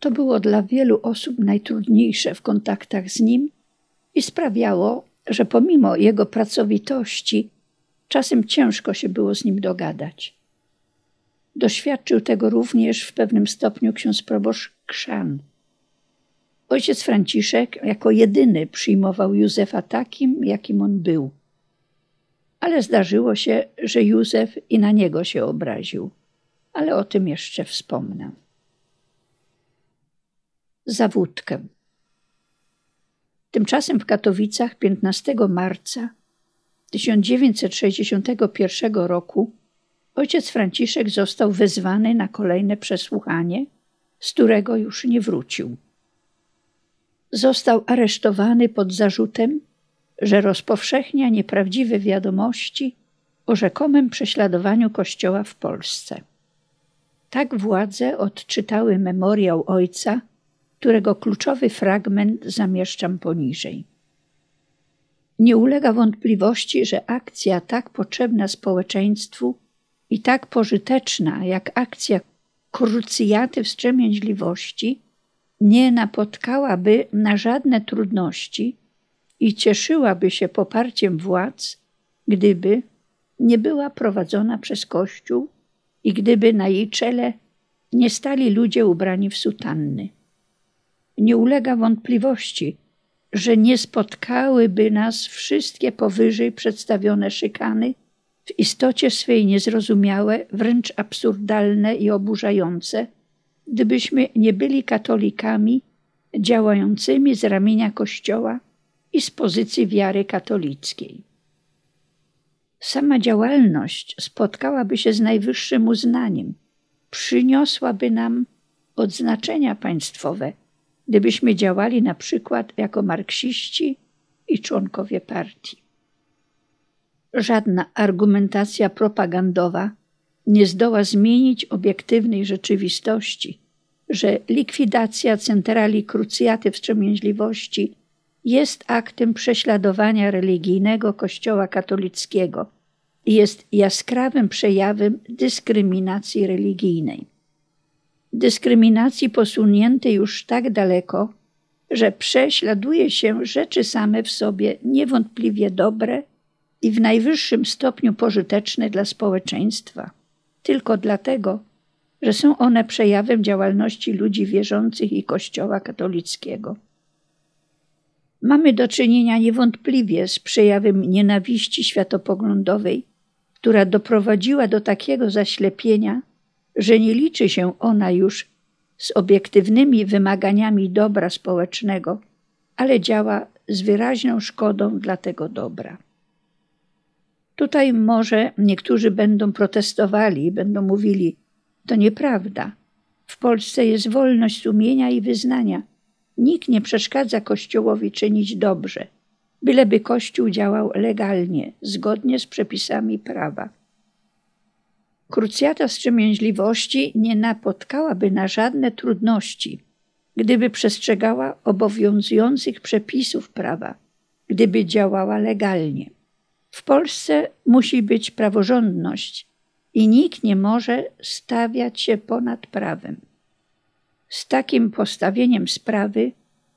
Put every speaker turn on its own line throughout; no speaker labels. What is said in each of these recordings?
To było dla wielu osób najtrudniejsze w kontaktach z nim i sprawiało, że pomimo jego pracowitości, czasem ciężko się było z nim dogadać. Doświadczył tego również w pewnym stopniu ksiądz proboszcz Krzan. Ojciec Franciszek jako jedyny przyjmował Józefa takim, jakim on był. Ale zdarzyło się, że Józef i na niego się obraził, ale o tym jeszcze wspomnę. Zawódkę. Tymczasem w Katowicach 15 marca 1961 roku ojciec Franciszek został wezwany na kolejne przesłuchanie, z którego już nie wrócił. Został aresztowany pod zarzutem, że rozpowszechnia nieprawdziwe wiadomości o rzekomym prześladowaniu Kościoła w Polsce. Tak władze odczytały memoriał ojca, którego kluczowy fragment zamieszczam poniżej. Nie ulega wątpliwości, że akcja tak potrzebna społeczeństwu i tak pożyteczna jak akcja krucjaty wstrzemięźliwości nie napotkałaby na żadne trudności i cieszyłaby się poparciem władz, gdyby nie była prowadzona przez Kościół i gdyby na jej czele nie stali ludzie ubrani w sutanny. Nie ulega wątpliwości, że nie spotkałyby nas wszystkie powyżej przedstawione szykany, w istocie swej niezrozumiałe, wręcz absurdalne i oburzające, gdybyśmy nie byli katolikami działającymi z ramienia Kościoła i z pozycji wiary katolickiej. Sama działalność spotkałaby się z najwyższym uznaniem, przyniosłaby nam odznaczenia państwowe, gdybyśmy działali na przykład jako marksiści i członkowie partii. Żadna argumentacja propagandowa nie zdoła zmienić obiektywnej rzeczywistości, że likwidacja centrali krucjaty wstrzemięźliwości jest aktem prześladowania religijnego Kościoła katolickiego i jest jaskrawym przejawem dyskryminacji religijnej. Dyskryminacji posuniętej już tak daleko, że prześladuje się rzeczy same w sobie niewątpliwie dobre i w najwyższym stopniu pożyteczne dla społeczeństwa tylko dlatego, że są one przejawem działalności ludzi wierzących i Kościoła katolickiego. Mamy do czynienia niewątpliwie z przejawem nienawiści światopoglądowej, która doprowadziła do takiego zaślepienia, że nie liczy się ona już z obiektywnymi wymaganiami dobra społecznego, ale działa z wyraźną szkodą dla tego dobra. Tutaj może niektórzy będą protestowali, będą mówili: To nieprawda. W Polsce jest wolność sumienia i wyznania. Nikt nie przeszkadza Kościołowi czynić dobrze, byleby Kościół działał legalnie, zgodnie z przepisami prawa. Krucjata wstrzemięźliwości nie napotkałaby na żadne trudności, gdyby przestrzegała obowiązujących przepisów prawa, gdyby działała legalnie. W Polsce musi być praworządność i nikt nie może stawiać się ponad prawem. Z takim postawieniem sprawy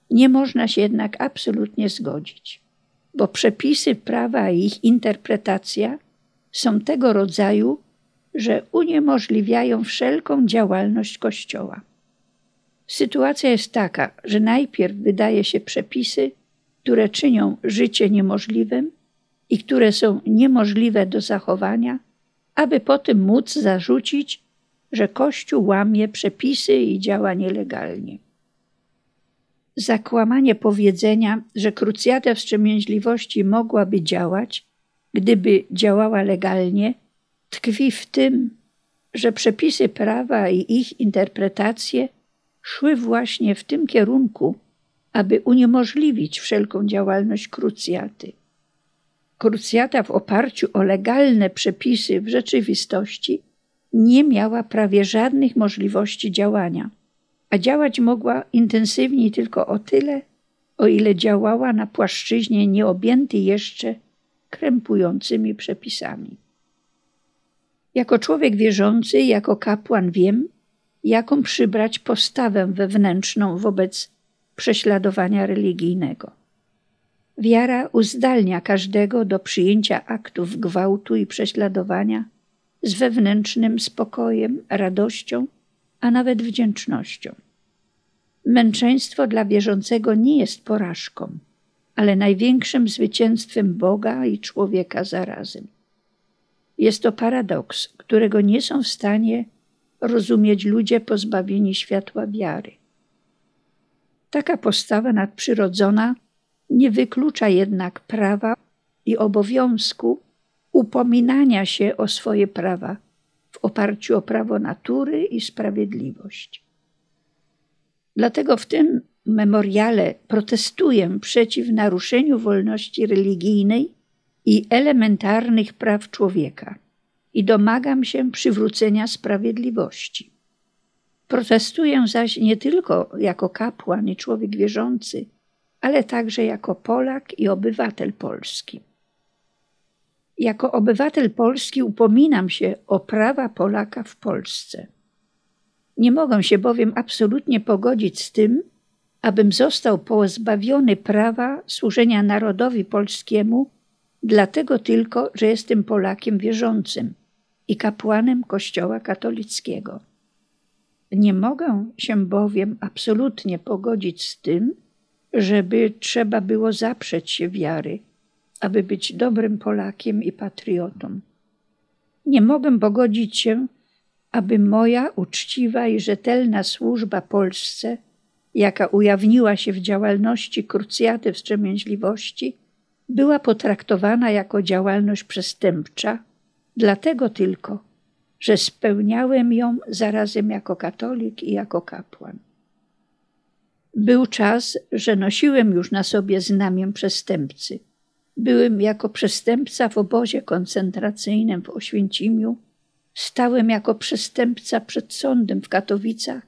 nie można się jednak absolutnie zgodzić, bo przepisy prawa i ich interpretacja są tego rodzaju, że uniemożliwiają wszelką działalność Kościoła. Sytuacja jest taka, że najpierw wydaje się przepisy, które czynią życie niemożliwym, i które są niemożliwe do zachowania, aby potem móc zarzucić, że Kościół łamie przepisy i działa nielegalnie. Zakłamanie powiedzenia, że krucjata wstrzemięźliwości mogłaby działać, gdyby działała legalnie, tkwi w tym, że przepisy prawa i ich interpretacje szły właśnie w tym kierunku, aby uniemożliwić wszelką działalność krucjaty. Krucjata w oparciu o legalne przepisy w rzeczywistości nie miała prawie żadnych możliwości działania, a działać mogła intensywniej tylko o tyle, o ile działała na płaszczyźnie nieobjętej jeszcze krępującymi przepisami. Jako człowiek wierzący, jako kapłan wiem, jaką przybrać postawę wewnętrzną wobec prześladowania religijnego. Wiara uzdalnia każdego do przyjęcia aktów gwałtu i prześladowania z wewnętrznym spokojem, radością, a nawet wdzięcznością. Męczeństwo dla wierzącego nie jest porażką, ale największym zwycięstwem Boga i człowieka zarazem. Jest to paradoks, którego nie są w stanie rozumieć ludzie pozbawieni światła wiary. Taka postawa nadprzyrodzona nie wyklucza jednak prawa i obowiązku upominania się o swoje prawa w oparciu o prawo natury i sprawiedliwość. Dlatego w tym memoriale protestuję przeciw naruszeniu wolności religijnej i elementarnych praw człowieka i domagam się przywrócenia sprawiedliwości. Protestuję zaś nie tylko jako kapłan i człowiek wierzący, ale także jako Polak i obywatel polski. Jako obywatel polski upominam się o prawa Polaka w Polsce. Nie mogę się bowiem absolutnie pogodzić z tym, abym został pozbawiony prawa służenia narodowi polskiemu, dlatego tylko, że jestem Polakiem wierzącym i kapłanem Kościoła katolickiego. Nie mogę się bowiem absolutnie pogodzić z tym, żeby trzeba było zaprzeć się wiary, aby być dobrym Polakiem i patriotą. Nie mogę pogodzić się, aby moja uczciwa i rzetelna służba Polsce, jaka ujawniła się w działalności krucjaty wstrzemięźliwości, była potraktowana jako działalność przestępcza, dlatego tylko, że spełniałem ją zarazem jako katolik i jako kapłan. Był czas, że nosiłem już na sobie znamię przestępcy. Byłem jako przestępca w obozie koncentracyjnym w Oświęcimiu, stałem jako przestępca przed sądem w Katowicach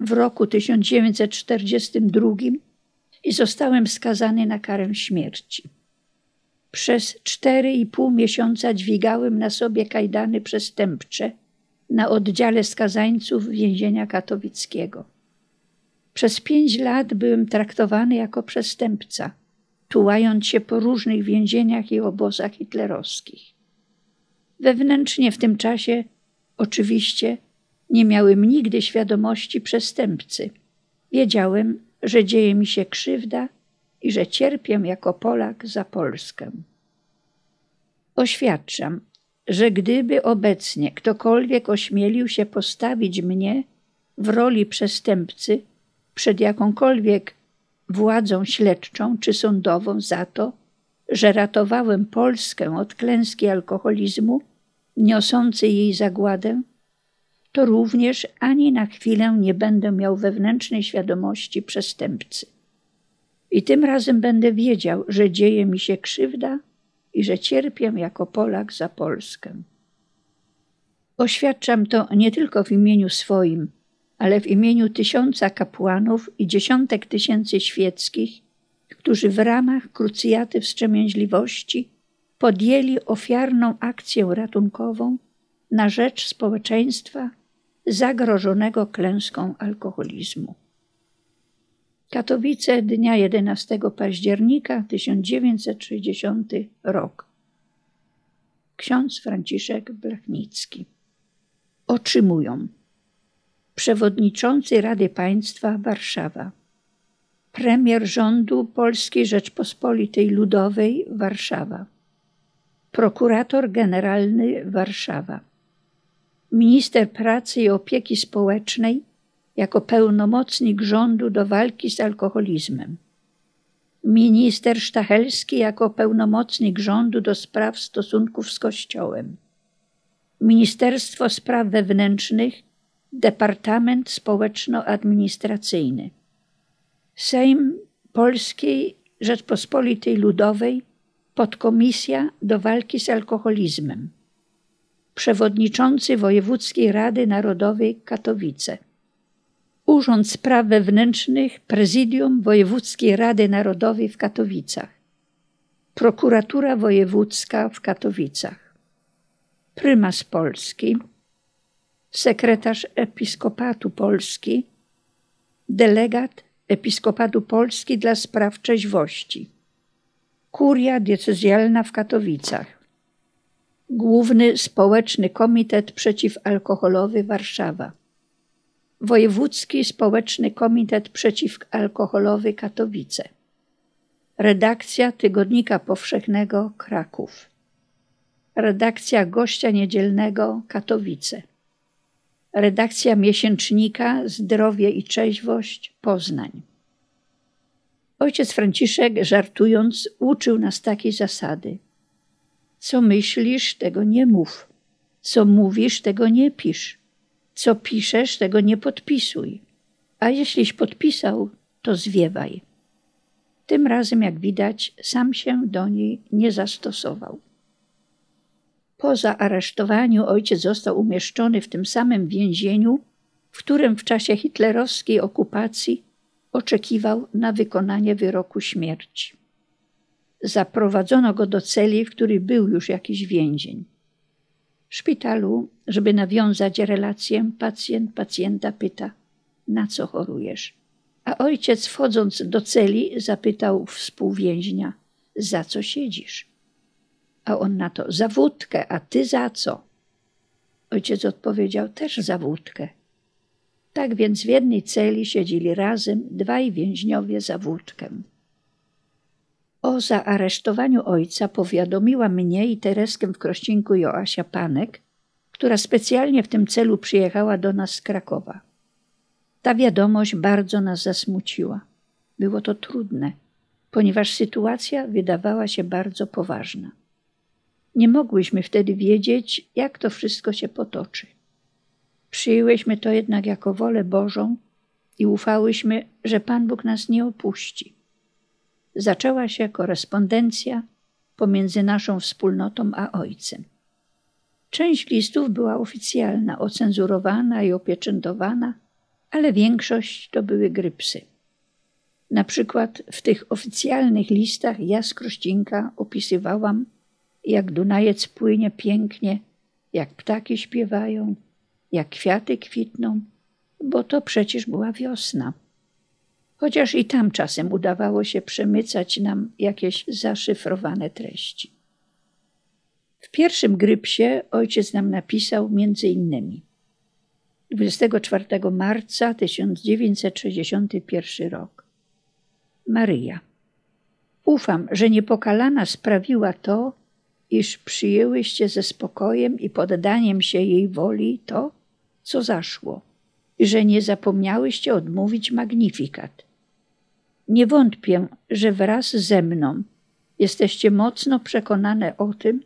w roku 1942 i zostałem skazany na karę śmierci. Przez cztery i pół miesiąca dźwigałem na sobie kajdany przestępcze na oddziale skazańców więzienia katowickiego. Przez pięć lat byłem traktowany jako przestępca, tułając się po różnych więzieniach i obozach hitlerowskich. Wewnętrznie w tym czasie, oczywiście, nie miałem nigdy świadomości przestępcy. Wiedziałem, że dzieje mi się krzywda i że cierpię jako Polak za Polskę. Oświadczam, że gdyby obecnie ktokolwiek ośmielił się postawić mnie w roli przestępcy przed jakąkolwiek władzą śledczą czy sądową za to, że ratowałem Polskę od klęski alkoholizmu, niosącej jej zagładę, to również ani na chwilę nie będę miał wewnętrznej świadomości przestępcy. I tym razem będę wiedział, że dzieje mi się krzywda i że cierpię jako Polak za Polskę. Oświadczam to nie tylko w imieniu swoim, ale w imieniu tysiąca kapłanów i dziesiątek tysięcy świeckich, którzy w ramach krucjaty wstrzemięźliwości podjęli ofiarną akcję ratunkową na rzecz społeczeństwa zagrożonego klęską alkoholizmu. Katowice dnia 11 października 1960 rok. Ksiądz Franciszek Blachnicki. Otrzymują przewodniczący Rady Państwa Warszawa, premier rządu Polskiej Rzeczpospolitej Ludowej Warszawa, prokurator generalny Warszawa, minister pracy i opieki społecznej jako pełnomocnik rządu do walki z alkoholizmem, minister Sztachelski jako pełnomocnik rządu do spraw stosunków z Kościołem, Ministerstwo Spraw Wewnętrznych Departament Społeczno-Administracyjny. Sejm Polskiej Rzeczpospolitej Ludowej Podkomisja do walki z alkoholizmem. Przewodniczący Wojewódzkiej Rady Narodowej Katowice. Urząd Spraw Wewnętrznych Prezydium Wojewódzkiej Rady Narodowej w Katowicach. Prokuratura Wojewódzka w Katowicach. Prymas Polski. Sekretarz Episkopatu Polski, delegat Episkopatu Polski dla spraw trzeźwości, kuria diecezjalna w Katowicach, Główny Społeczny Komitet Przeciwalkoholowy Warszawa, Wojewódzki Społeczny Komitet Przeciwalkoholowy Katowice, redakcja Tygodnika Powszechnego Kraków, redakcja Gościa Niedzielnego Katowice, redakcja miesięcznika Zdrowie i Trzeźwość Poznań. Ojciec Franciszek, żartując, uczył nas takiej zasady. Co myślisz, tego nie mów. Co mówisz, tego nie pisz. Co piszesz, tego nie podpisuj. A jeśliś podpisał, to zwiewaj. Tym razem, jak widać, sam się do niej nie zastosował. Po zaaresztowaniu ojciec został umieszczony w tym samym więzieniu, w którym w czasie hitlerowskiej okupacji oczekiwał na wykonanie wyroku śmierci. Zaprowadzono go do celi, w której był już jakiś więzień. Szpitalu, żeby nawiązać relację, pacjent pacjenta pyta, na co chorujesz? A ojciec, wchodząc do celi, zapytał współwięźnia, za co siedzisz? A on na to, za wódkę, a ty za co? Ojciec odpowiedział, też za wódkę. Tak więc w jednej celi siedzieli razem dwaj więźniowie za wódkę. O zaaresztowaniu ojca powiadomiła mnie i Tereskę w Krościńku Joasia Panek, która specjalnie w tym celu przyjechała do nas z Krakowa. Ta wiadomość bardzo nas zasmuciła. Było to trudne, ponieważ sytuacja wydawała się bardzo poważna. Nie mogłyśmy wtedy wiedzieć, jak to wszystko się potoczy. Przyjęłyśmy to jednak jako wolę Bożą i ufałyśmy, że Pan Bóg nas nie opuści. Zaczęła się korespondencja pomiędzy naszą wspólnotą a Ojcem. Część listów była oficjalna, ocenzurowana i opieczętowana, ale większość to były grypsy. Na przykład w tych oficjalnych listach ja z Krościnka opisywałam, jak Dunajec płynie pięknie, jak ptaki śpiewają, jak kwiaty kwitną, bo to przecież była wiosna. Chociaż i tam czasem udawało się przemycać nam jakieś zaszyfrowane treści. W pierwszym grypsie ojciec nam napisał między innymi 24 marca 1961 rok. Maryja. Ufam, że niepokalana sprawiła to, iż przyjęłyście ze spokojem i poddaniem się jej woli to, co zaszło, i że nie zapomniałyście odmówić magnifikat. Nie wątpię, że wraz ze mną jesteście mocno przekonane o tym,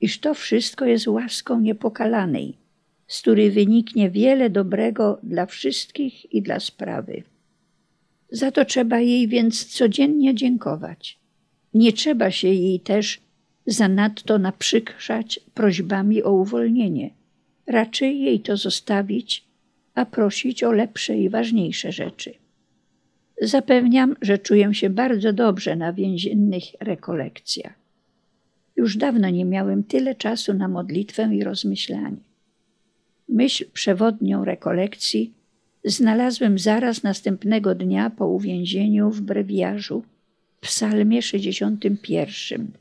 iż to wszystko jest łaską niepokalanej, z której wyniknie wiele dobrego dla wszystkich i dla sprawy. Za to trzeba jej więc codziennie dziękować. Nie trzeba się jej też zanadto naprzykrzać prośbami o uwolnienie. Raczej jej to zostawić, a prosić o lepsze i ważniejsze rzeczy. Zapewniam, że czuję się bardzo dobrze na więziennych rekolekcjach. Już dawno nie miałem tyle czasu na modlitwę i rozmyślanie. Myśl przewodnią rekolekcji znalazłem zaraz następnego dnia po uwięzieniu w brewiarzu w psalmie 61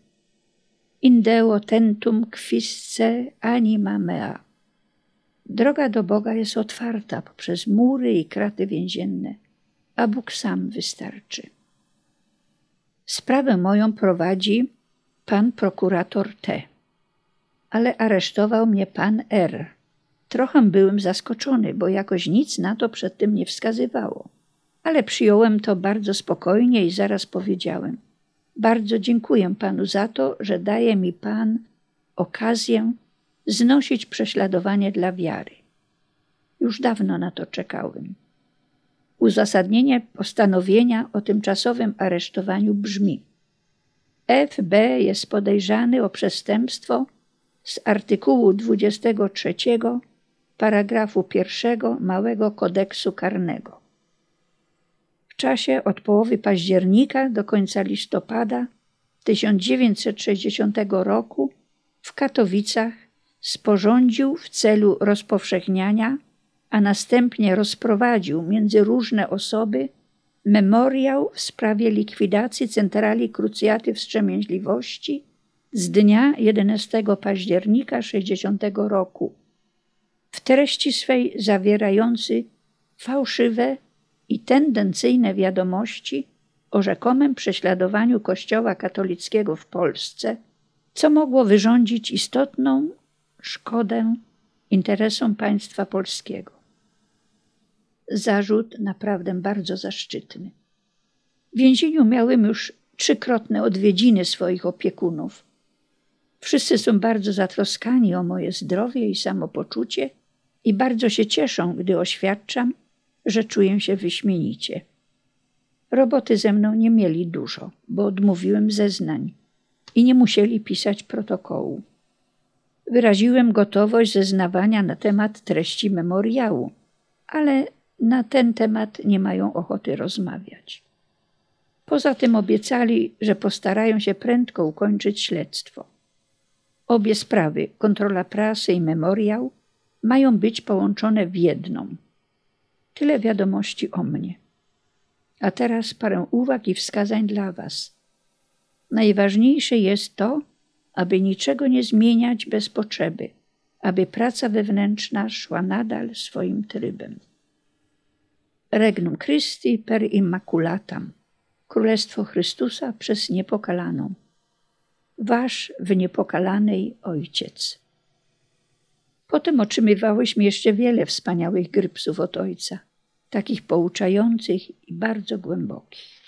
Indeo tentum quisce anima mea. Droga do Boga jest otwarta poprzez mury i kraty więzienne, a Bóg sam wystarczy. Sprawę moją prowadzi pan prokurator T, ale aresztował mnie pan R. Trochę byłem zaskoczony, bo jakoś nic na to przed tym nie wskazywało. Ale przyjąłem to bardzo spokojnie i zaraz powiedziałem – bardzo dziękuję Panu za to, że daje mi Pan okazję znosić prześladowanie dla wiary. Już dawno na to czekałem. Uzasadnienie postanowienia o tymczasowym aresztowaniu brzmi: FB jest podejrzany o przestępstwo z artykułu 23 paragrafu 1 Małego Kodeksu Karnego. W czasie od połowy października do końca listopada 1960 roku w Katowicach sporządził w celu rozpowszechniania, a następnie rozprowadził między różne osoby memoriał w sprawie likwidacji centrali krucjaty wstrzemięźliwości z dnia 11 października 60 roku, w treści swej zawierający fałszywe i tendencyjne wiadomości o rzekomym prześladowaniu Kościoła katolickiego w Polsce, co mogło wyrządzić istotną szkodę interesom państwa polskiego. Zarzut naprawdę bardzo zaszczytny. W więzieniu miałem już trzykrotne odwiedziny swoich opiekunów. Wszyscy są bardzo zatroskani o moje zdrowie i samopoczucie i bardzo się cieszą, gdy oświadczam, że czuję się wyśmienicie. Roboty ze mną nie mieli dużo, bo odmówiłem zeznań i nie musieli pisać protokołu. Wyraziłem gotowość zeznawania na temat treści memoriału, ale na ten temat nie mają ochoty rozmawiać. Poza tym obiecali, że postarają się prędko ukończyć śledztwo. Obie sprawy, kontrola prasy i memoriał, mają być połączone w jedną. Tyle wiadomości o mnie. A teraz parę uwag i wskazań dla Was. Najważniejsze jest to, aby niczego nie zmieniać bez potrzeby, aby praca wewnętrzna szła nadal swoim trybem. Regnum Christi per Immaculatam. Królestwo Chrystusa przez niepokalaną. Wasz w niepokalanej Ojciec. Potem otrzymywałyśmy jeszcze wiele wspaniałych grypsów od Ojca, takich pouczających i bardzo głębokich.